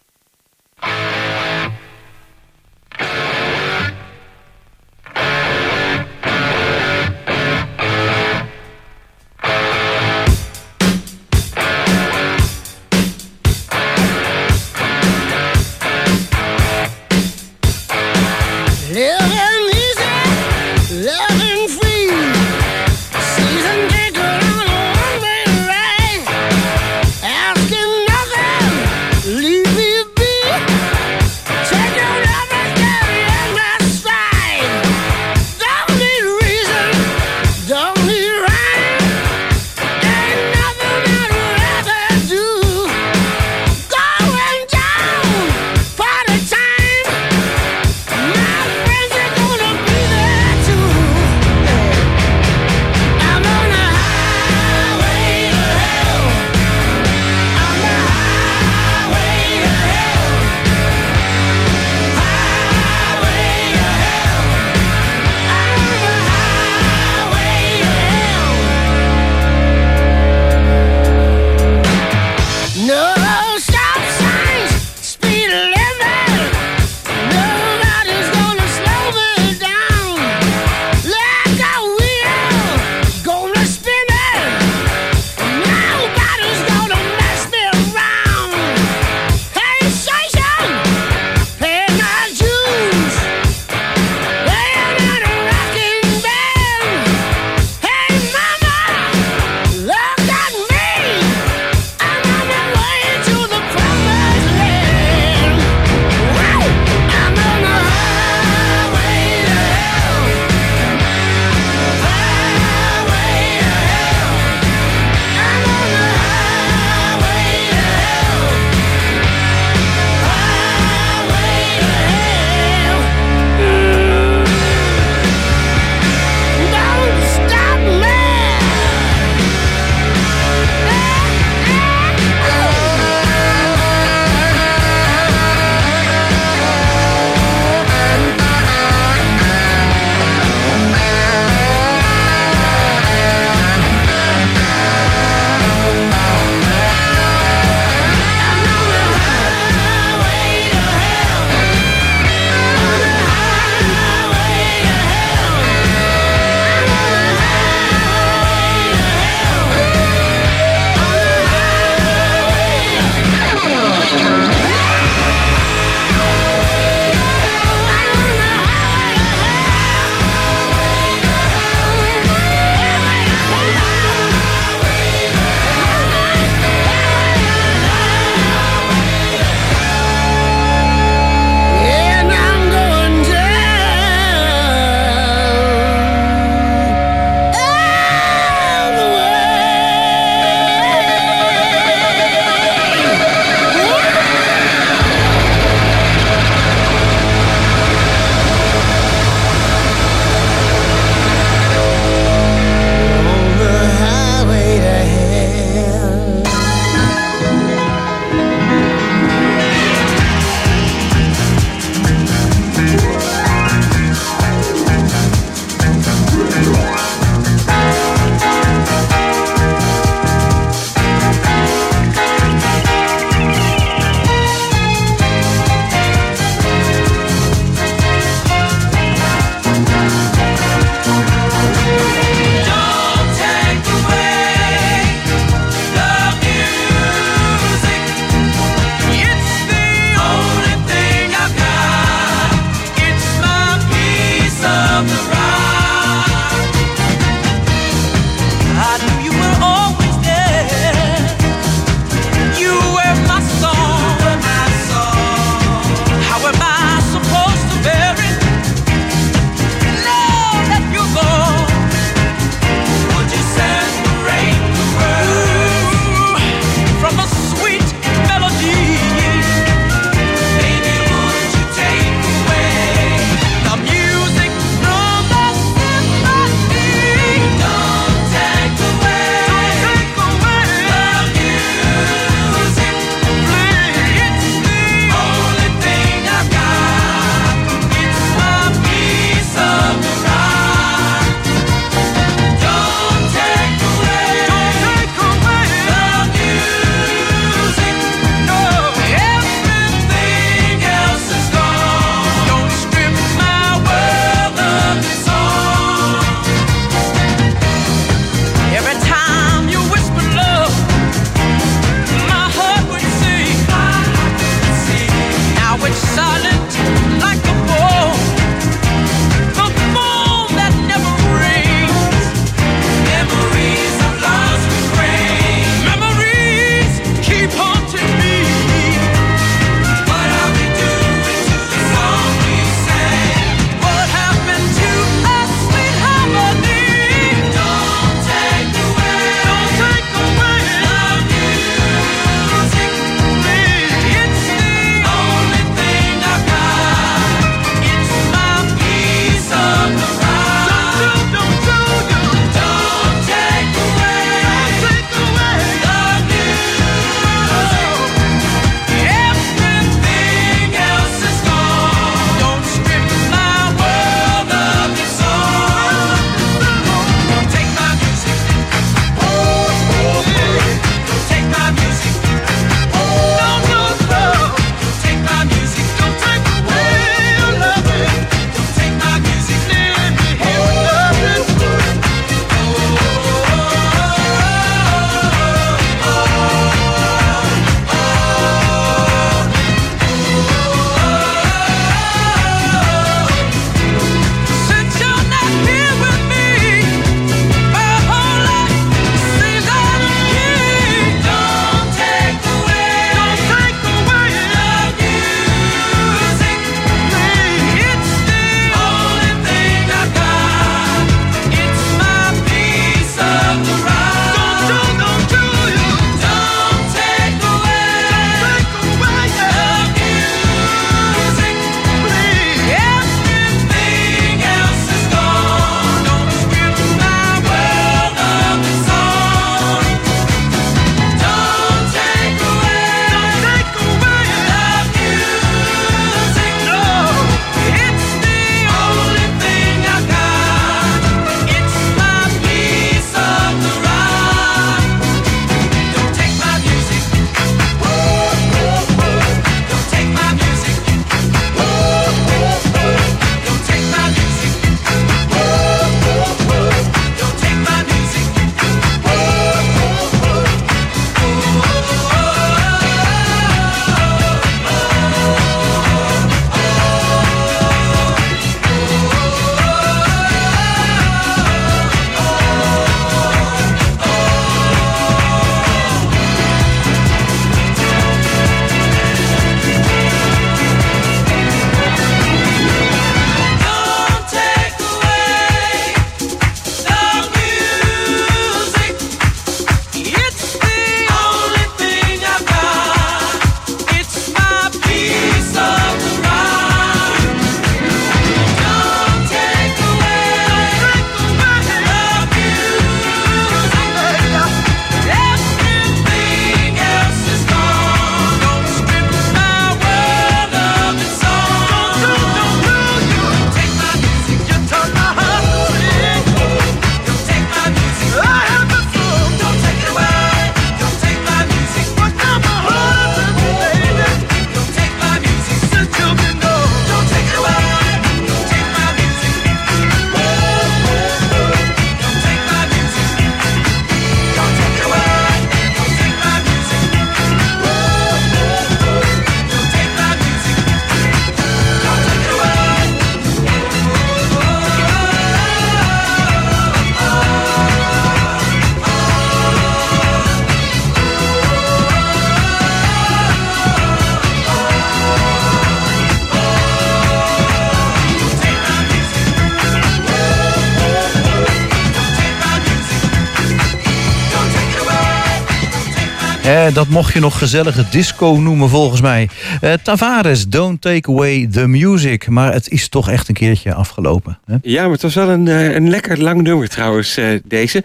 Speaker 1: Dat mocht je nog gezellige disco noemen volgens mij. Eh, Tavares, don't take away the music. Maar het is toch echt een keertje afgelopen. Hè?
Speaker 2: Ja, maar het was wel een, eh, een lekker lang nummer trouwens, eh, deze.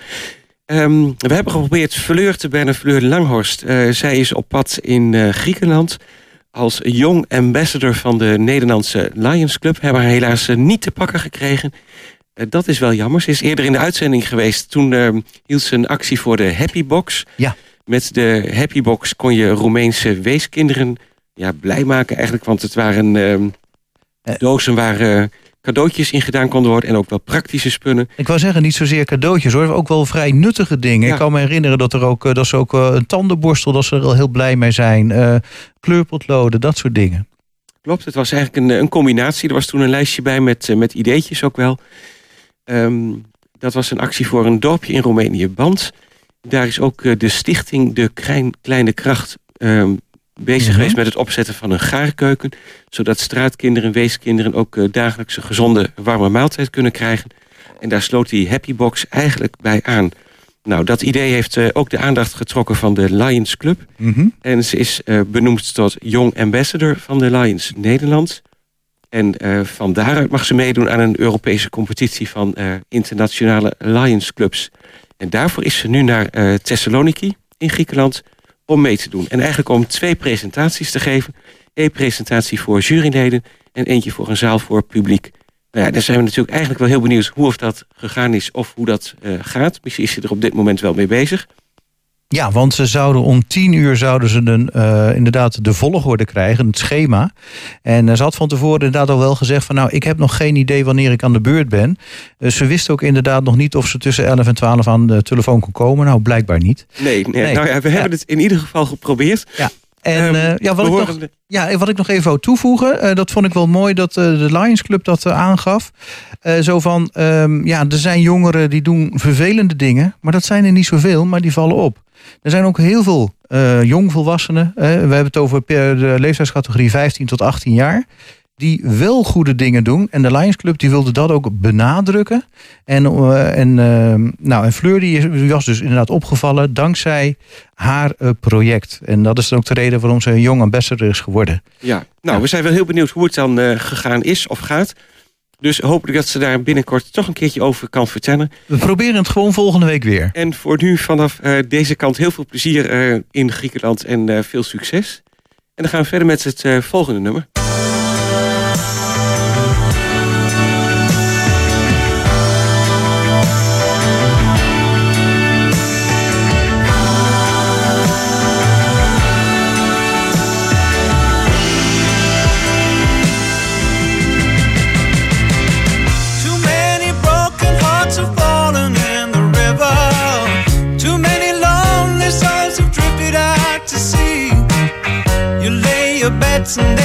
Speaker 2: Ehm, we hebben geprobeerd Fleur te bellen, Fleur Langhorst. Eh, zij is op pad in eh, Griekenland als jong ambassador van de Nederlandse Lions Club. Hebben haar helaas eh, niet te pakken gekregen. Eh, dat is wel jammer. Ze is eerder in de uitzending geweest. Toen ehm, hield ze een actie voor de Happy Box.
Speaker 1: Ja.
Speaker 2: Met de Happy Box kon je Roemeense weeskinderen ja, blij maken eigenlijk. Want het waren ehm,
Speaker 1: Eh.
Speaker 2: dozen waar eh, cadeautjes in gedaan konden worden. En ook wel praktische spullen.
Speaker 1: Ik wou zeggen, niet zozeer cadeautjes hoor. Ook wel vrij nuttige dingen.
Speaker 2: Ja.
Speaker 1: Ik kan me herinneren dat er ook, eh, dat ze ook een tandenborstel, dat ze er al heel blij mee zijn. Kleurpotloden, dat soort dingen.
Speaker 2: Klopt, het was eigenlijk een, een combinatie. Er was toen een lijstje bij met, met ideetjes ook wel. Ehm, dat was een actie voor een dorpje in Roemenië, Band. Daar is ook eh, de stichting De Klein, Kleine Kracht ehm, bezig
Speaker 1: Mhm.
Speaker 2: geweest met het opzetten van een gaarkeuken. Zodat straatkinderen en weeskinderen ook eh, dagelijks een gezonde warme maaltijd kunnen krijgen. En daar sloot die Happy Box eigenlijk bij aan. Nou, dat idee heeft eh, ook de aandacht getrokken van de Lions Club.
Speaker 1: Mhm.
Speaker 2: En ze is benoemd tot Young Ambassador van de Lions Nederland. En van daaruit mag ze meedoen aan een Europese competitie van internationale Lions clubs. En daarvoor is ze nu naar eh Thessaloniki in Griekenland om mee te doen. En eigenlijk om twee presentaties te geven. Eén presentatie voor juryleden en eentje voor een zaal voor publiek. Nou ja, daar zijn we natuurlijk eigenlijk wel heel benieuwd hoe of dat gegaan is of hoe dat eh, gaat. Misschien is ze er op dit moment wel mee bezig.
Speaker 1: Ja, want ze zouden om tien uur zouden ze een, eh, inderdaad de volgorde krijgen, het schema. En eh, ze had van tevoren inderdaad al wel gezegd van nou, ik heb nog geen idee wanneer ik aan de beurt ben. Eh, ze wist ook inderdaad nog niet of ze tussen 11 en 12 aan de telefoon kon komen. Nou, blijkbaar niet.
Speaker 2: Nee, nee,
Speaker 1: Nee.
Speaker 2: nou ja, we hebben het in ieder geval geprobeerd.
Speaker 1: En
Speaker 2: Ehm,
Speaker 1: eh, ja, wat ik nog, Ja, wat ik nog even wou toevoegen, dat vond ik wel mooi dat de Lions Club dat aangaf. Zo van, ehm, ja, er zijn jongeren die doen vervelende dingen, maar dat zijn er niet zoveel, maar die vallen op. Er zijn ook heel veel eh, jongvolwassenen, we hebben het over per de leeftijdscategorie 15 tot 18 jaar, die wel goede dingen doen. En de Lions Club die wilde dat ook benadrukken. En, eh, en, ehm, nou, en Fleur die, was dus inderdaad opgevallen dankzij haar eh, project. En dat is dan ook de reden waarom ze een jong ambassador is geworden.
Speaker 2: Ja, nou,
Speaker 1: Ja.
Speaker 2: we zijn wel heel benieuwd hoe het dan gegaan is of gaat. Dus hopelijk dat ze daar binnenkort toch een keertje over kan vertellen.
Speaker 1: We proberen het gewoon volgende week weer.
Speaker 2: En voor nu vanaf eh, deze kant heel veel plezier eh, in Griekenland en eh, veel succes. En dan gaan we verder met het volgende nummer.
Speaker 7: dancing.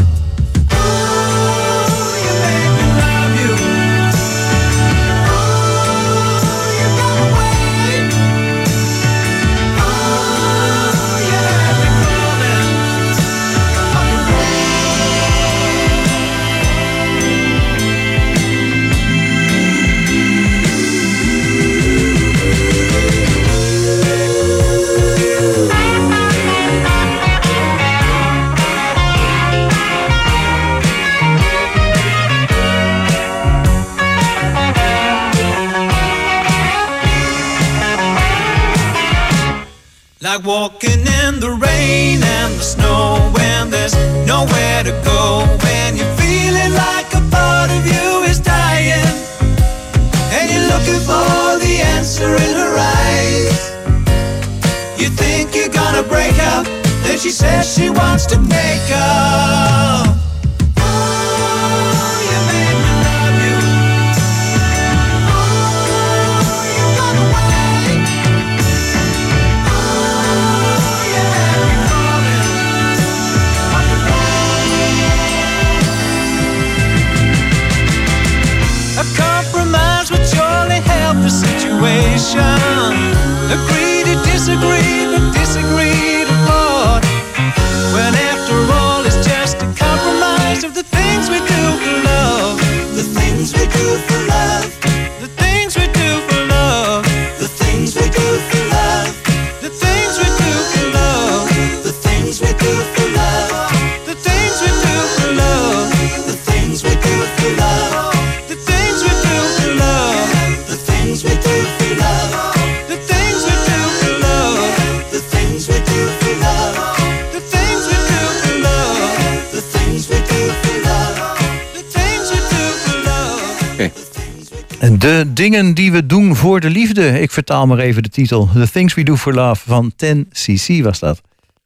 Speaker 1: De dingen die we doen voor de liefde. Ik vertaal maar even de titel. The Things We Do For Love van 10cc was dat.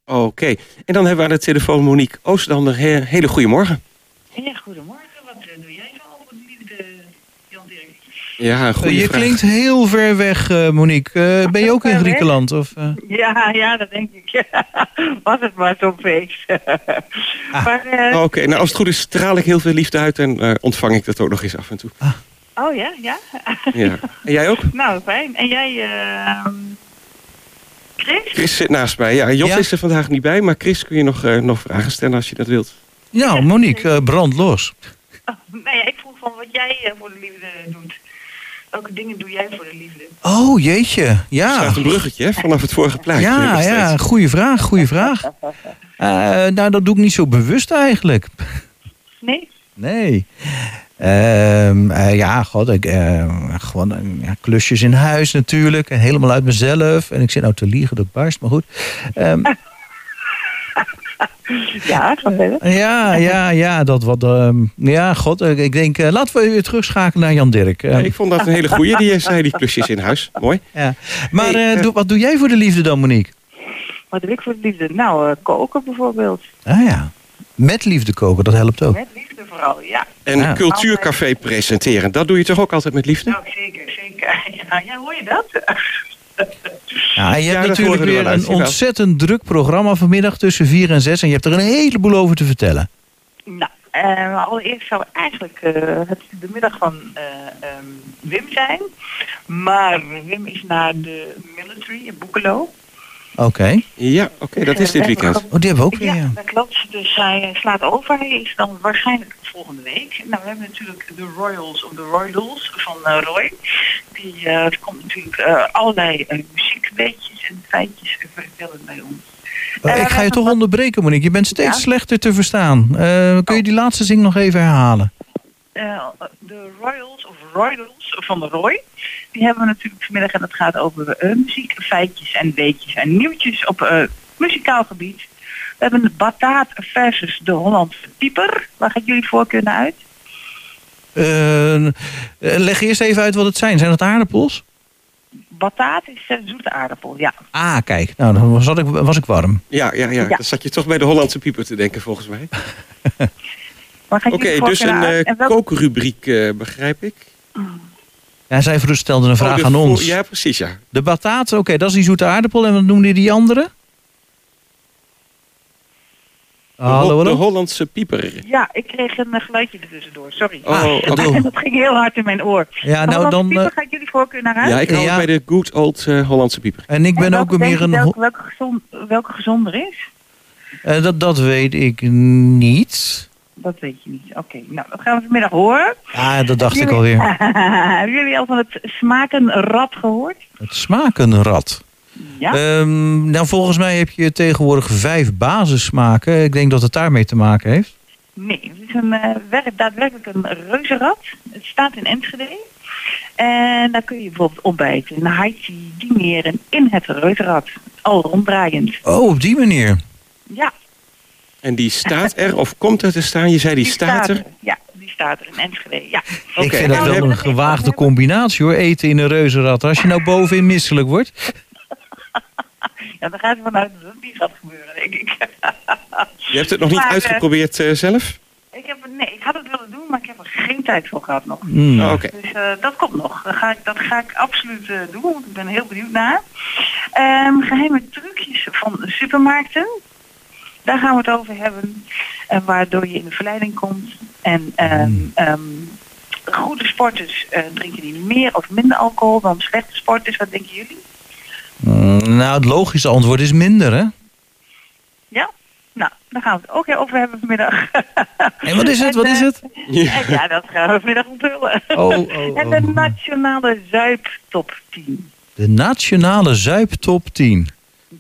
Speaker 2: Oké, en dan hebben we aan de telefoon Monique Oosterdander. He hele goede morgen.
Speaker 8: Ja, goedemorgen. Wat eh, doe jij zo over de liefde, Jan Dirk?
Speaker 2: Ja, goede
Speaker 1: je
Speaker 2: vraag.
Speaker 1: klinkt heel ver weg, eh, Monique. Eh, ben je ook in? Griekenland? Of, eh?
Speaker 8: Ja, ja, dat denk ik. <laughs> Was het maar zo'n feest. <laughs> maar, eh,
Speaker 2: Oké, nou als het goed is straal ik heel veel liefde uit en eh, ontvang ik dat ook nog eens af en toe.
Speaker 8: Oh ja, ja.
Speaker 2: Ja. En jij ook? <laughs>
Speaker 8: nou, fijn. En jij, eh, Chris?
Speaker 2: Chris zit naast mij. Ja, Jos
Speaker 1: Ja.
Speaker 2: is er vandaag niet bij, maar Chris kun je nog, eh, nog vragen stellen als je dat wilt.
Speaker 1: Nou, Monique, eh, brand los.
Speaker 8: Oh, ja, ik vroeg van wat jij eh, voor de liefde doet. Welke dingen doe jij voor de liefde?
Speaker 1: Oh, jeetje.
Speaker 2: Er
Speaker 1: Ja,
Speaker 2: staat een bruggetje hè, vanaf het vorige plaatje.
Speaker 1: ja, ja goede vraag, goede vraag. <laughs> Eh, nou, dat doe ik niet zo bewust eigenlijk.
Speaker 8: Nee?
Speaker 1: Nee. Ehm, eh, ja, god, ik, eh, gewoon eh, ja, klusjes in huis natuurlijk. En helemaal uit mezelf. En ik zit nou te liegen, dat barst, maar goed. Ehm, <laughs>
Speaker 8: Ja, ga verder.
Speaker 1: ja, ja, ja, dat wat. ehm, ja, god, ik, ik denk, laten we weer terugschakelen naar Jan Dirk.
Speaker 2: Ja, ik vond dat een hele goeie die je zei, die klusjes in huis. Mooi.
Speaker 1: ja. Maar
Speaker 2: Hey,
Speaker 1: wat doe jij voor de liefde dan, Monique?
Speaker 8: Wat doe ik voor de liefde? Nou, eh, koken bijvoorbeeld.
Speaker 1: Ah ja, met liefde koken, dat helpt ook.
Speaker 8: Met liefde vooral, ja.
Speaker 2: En
Speaker 1: Ja.
Speaker 2: cultuurcafé presenteren, dat doe je toch ook altijd met liefde?
Speaker 8: Nou, zeker, zeker. <laughs> Ja, ja hoor je dat?
Speaker 1: Ja, en je hebt natuurlijk
Speaker 2: we er
Speaker 1: weer een ontzettend druk programma vanmiddag tussen 4 en 6. En je hebt er een heleboel over te vertellen.
Speaker 8: Nou, eh, allereerst zou eigenlijk eh, het de middag van eh, ehm, Wim zijn. Maar Wim is naar de military in Boekelo.
Speaker 1: Oké.
Speaker 2: Ja, oké, dat is dit weekend.
Speaker 1: Oh, die hebben we ook weer.
Speaker 8: Ja,
Speaker 1: Ja.
Speaker 8: dat klopt. Dus hij eh, slaat over. Hij is dan waarschijnlijk volgende week. Nou, we hebben natuurlijk de Royals of de Royals van eh, Roy. Die eh, komt natuurlijk eh, allerlei uh, muziekweetjes en feitjes vertellen bij ons.
Speaker 1: Oh,
Speaker 8: Eh,
Speaker 1: ik ga je toch onderbreken, Monique. Je bent steeds
Speaker 8: Ja?
Speaker 1: slechter te verstaan. Eh, kun je die laatste zin nog even herhalen?
Speaker 8: Eh, de Royals of Royals van de Roy. Die hebben we natuurlijk vanmiddag en dat gaat over eh, muziek, feitjes en weetjes en nieuwtjes op eh, muzikaal gebied. We hebben de bataat versus de Hollandse pieper. Waar gaat jullie voorkeur naar uit?
Speaker 1: Leg eerst even uit wat het zijn. Zijn het aardappels?
Speaker 8: Bataat is zoete aardappel, ja.
Speaker 1: Ah, kijk. Nou, dan was, ik, was ik warm.
Speaker 2: Ja, ja, ja,
Speaker 8: Ja.
Speaker 2: dan zat je toch bij de Hollandse pieper te denken volgens mij. <laughs> Oké, dus een
Speaker 8: welk-
Speaker 2: kookrubriek eh, begrijp ik.
Speaker 1: Ja, zij vroeg- stelde een vraag
Speaker 2: Oh, de
Speaker 1: aan ons.
Speaker 2: Ja, precies, ja.
Speaker 1: De bataat, oké, dat is die zoete aardappel. En wat noemde die andere?
Speaker 2: De,
Speaker 1: hallo?
Speaker 2: Hollandse pieper.
Speaker 8: Ja, ik kreeg een eh, geluidje ertussendoor, sorry.
Speaker 2: Oh,
Speaker 1: Ah, doe. <laughs>
Speaker 8: dat ging heel hard in mijn oor.
Speaker 1: Ja, nou dan...
Speaker 8: pieper, gaat jullie voorkeur naar uit?
Speaker 2: Ja, ik hou
Speaker 1: Ja.
Speaker 2: bij de good old eh, Hollandse pieper.
Speaker 1: en ik ben
Speaker 8: En
Speaker 1: ook
Speaker 8: welke
Speaker 1: meer een...
Speaker 8: Welke, welke, gezond, welke gezonder is?
Speaker 1: Eh, dat, dat weet ik niet.
Speaker 8: Dat weet je niet. Oké, nou dat gaan we vanmiddag horen.
Speaker 1: Ah, dat dacht ik alweer. <laughs>
Speaker 8: Hebben jullie al van het smakenrad gehoord?
Speaker 1: Het smakenrad.
Speaker 8: Ja.
Speaker 1: Ehm, nou, volgens mij heb je tegenwoordig vijf basissmaken. Ik denk dat het daarmee te maken heeft.
Speaker 8: Nee, het is een, eh, werk, daadwerkelijk een reuzenrad. Het staat in Enschede. En daar kun je bijvoorbeeld ontbijten, Haiti, dineren in het reuzenrad. Al ronddraaiend.
Speaker 1: Oh, op die manier.
Speaker 8: Ja,
Speaker 2: En die staat er, of komt er te staan? Je zei die, staat er.
Speaker 8: Ja, die staat er in Enschede. Ja.
Speaker 1: ik vind dat wel
Speaker 2: we
Speaker 1: een gewaagde combinatie hoor. Eten in een reuzenrad. Als je nou bovenin misselijk wordt. <laughs>
Speaker 8: ja, dan gaat hij vanuit dat het niet gaat gebeuren, denk ik. <laughs>
Speaker 2: Je hebt het nog niet
Speaker 8: Maar, eh,
Speaker 2: uitgeprobeerd eh, zelf?
Speaker 8: ik heb, nee, ik had het willen doen, maar ik heb er geen tijd voor gehad nog.
Speaker 1: Hmm.
Speaker 2: Oh, Oké.
Speaker 8: Dus eh, dat komt nog. Dat ga ik, dat ga ik absoluut eh, doen, want ik ben heel benieuwd naar. Ehm, geheime trucjes van supermarkten. Daar gaan we het over hebben. En waardoor je in de verleiding komt. En ehm, ehm, goede sporters eh, drinken die meer of minder alcohol dan slechte sporters. Wat denken jullie?
Speaker 1: Mm, Nou, het logische antwoord is minder, hè?
Speaker 8: Ja? Nou, daar gaan we het ook over hebben vanmiddag.
Speaker 1: En wat is het? Wat is het?
Speaker 2: Ja.
Speaker 8: En ja, dat gaan we vanmiddag onthullen.
Speaker 1: Oh, oh,
Speaker 8: En de
Speaker 1: oh.
Speaker 8: nationale zuiptop 10.
Speaker 1: De nationale zuiptop 10.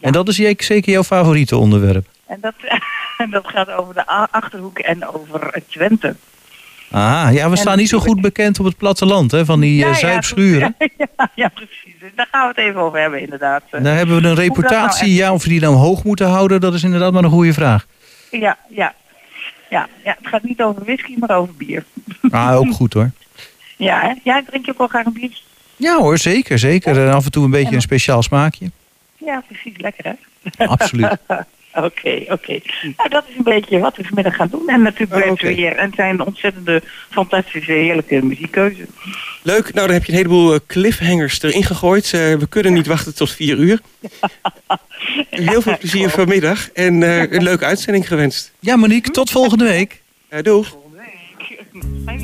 Speaker 1: En dat is jij- zeker jouw favoriete onderwerp.
Speaker 8: En dat, <laughs> en dat gaat over de Achterhoek en over Twente.
Speaker 1: Ah, ja, we staan niet zo goed bekend op het platteland, hè, van die eh,
Speaker 8: Ja,
Speaker 1: zuipschuren. <laughs>
Speaker 8: Ja, ja, precies. Dus daar gaan we het even over hebben, inderdaad.
Speaker 1: Daar hebben we een
Speaker 8: nou
Speaker 1: reputatie, ja, of we die nou hoog moeten houden, dat is inderdaad maar een goede vraag.
Speaker 8: Ja, ja. Ja, ja, het gaat niet over whisky, maar over bier.
Speaker 1: Ah, ook goed hoor. <laughs>
Speaker 8: Ja, hè? Ja, drink je ook wel graag een biertje?
Speaker 1: Ja hoor, zeker, zeker. En af en toe een beetje een speciaal smaakje.
Speaker 8: Ja, precies. Lekker, hè?
Speaker 1: Absoluut.
Speaker 8: Oké, oké. Nou, dat is een beetje wat we vanmiddag gaan doen. En natuurlijk
Speaker 2: Oh,
Speaker 8: blijft
Speaker 2: oké.
Speaker 8: weer. En het zijn ontzettende, fantastische, heerlijke muziekkeuze.
Speaker 2: Leuk, nou dan heb je een heleboel eh, cliffhangers erin gegooid. Eh, we kunnen niet wachten tot vier uur. <laughs> Heel veel plezier vanmiddag en eh, een leuke uitzending gewenst.
Speaker 1: Ja, Monique, tot volgende week.
Speaker 2: Doeg.
Speaker 8: Weekend.
Speaker 5: Moi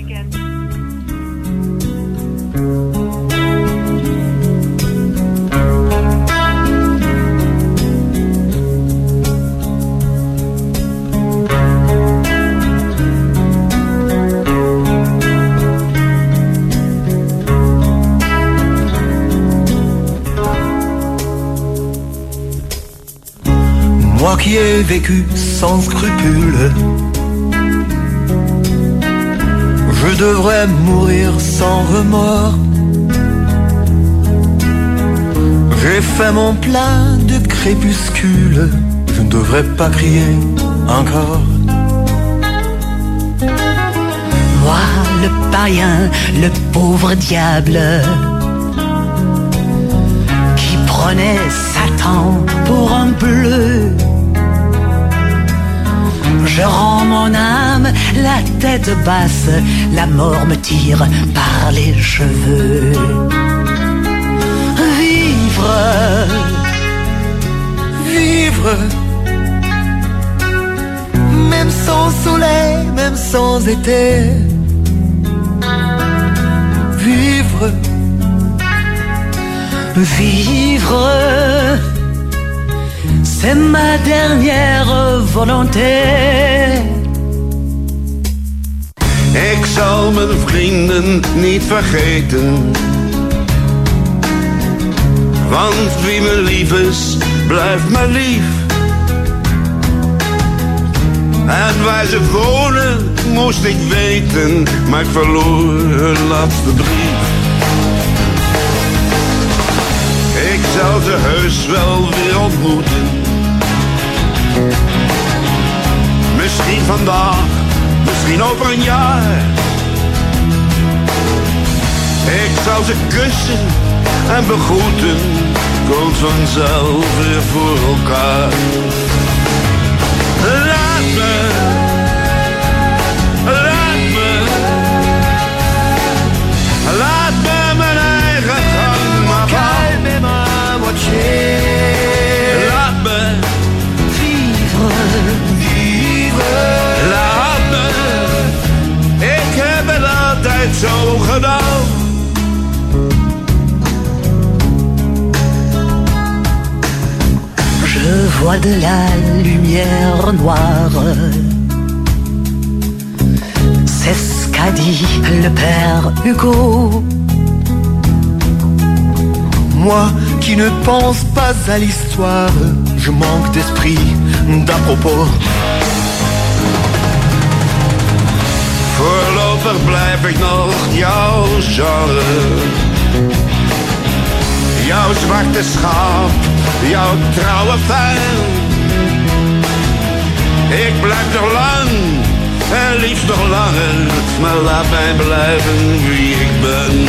Speaker 5: qui ai vécu sans scrupules, je devrais mourir sans remords. J'ai fait mon plein de crépuscules, je ne devrais pas crier encore.
Speaker 9: Moi, le païen, le pauvre diable, qui prenait Satan pour un bleu. Je rends mon âme la tête basse, la mort me tire par les cheveux. Vivre,
Speaker 5: Vivre, même sans soleil, même sans été. Vivre,
Speaker 9: vivre, c'est ma dernière volonté.
Speaker 10: Ik zal mijn vrienden niet vergeten. Want wie me lief is, blijft me lief. En waar ze wonen, moest ik weten, maar ik verloor hun laatste brief. Ik zal ze heus wel weer ontmoeten. Misschien vandaag, misschien over een jaar. Ik zal ze kussen en begroeten, komt vanzelf weer voor elkaar. Laat me,
Speaker 9: je vois de la lumière noire. C'est ce qu'a dit le père Hugo.
Speaker 5: moi qui ne pense pas à l'histoire, je manque d'esprit d'à propos.
Speaker 10: Voorlopig blijf ik nog genre. Jouw zwarte jouw trouwe fan. Ik blijf nog lang, en liefst nog langer, maar laat mij blijven wie ik ben.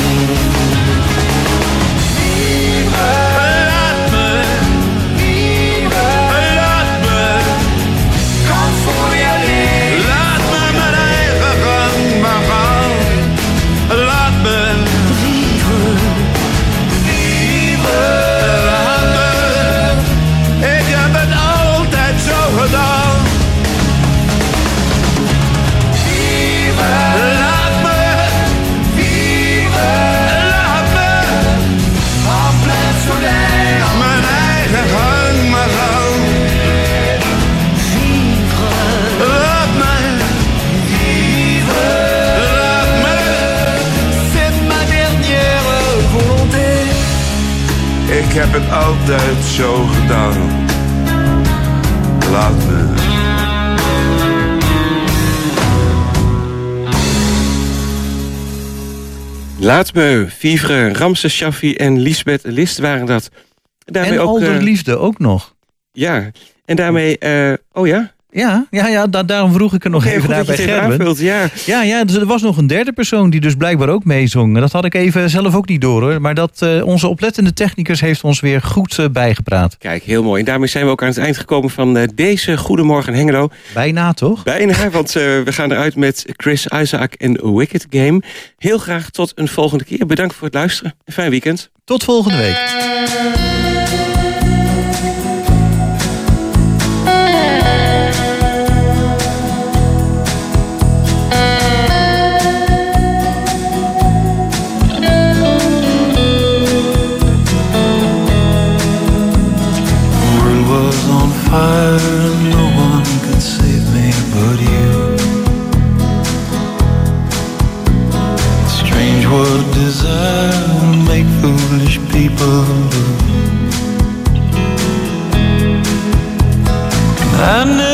Speaker 10: Laat me,
Speaker 2: Vivre, Ramses Shaffi en Lisbeth List waren dat. Daarmee
Speaker 1: En
Speaker 2: ook,
Speaker 1: Alder
Speaker 2: eh,
Speaker 1: Liefde ook nog.
Speaker 2: Ja, en daarmee... eh, oh ja?
Speaker 1: Ja, ja, ja da- daarom vroeg ik er nog even naar bij Gerben.
Speaker 2: ja.
Speaker 1: Ja, ja, dus er was nog een derde persoon die dus blijkbaar ook meezong. Dat had ik even zelf ook niet door hoor. Maar dat, eh, onze oplettende technicus heeft ons weer goed eh, bijgepraat.
Speaker 2: Kijk, heel mooi. En daarmee zijn we ook aan het eind gekomen van eh, deze Goedemorgen Hengelo.
Speaker 1: Bijna toch?
Speaker 2: Bijna, want we gaan eruit met Chris Isaac en Wicked Game. Heel graag tot een volgende keer. Bedankt voor het luisteren. Een fijn weekend.
Speaker 1: Tot volgende week.
Speaker 11: I never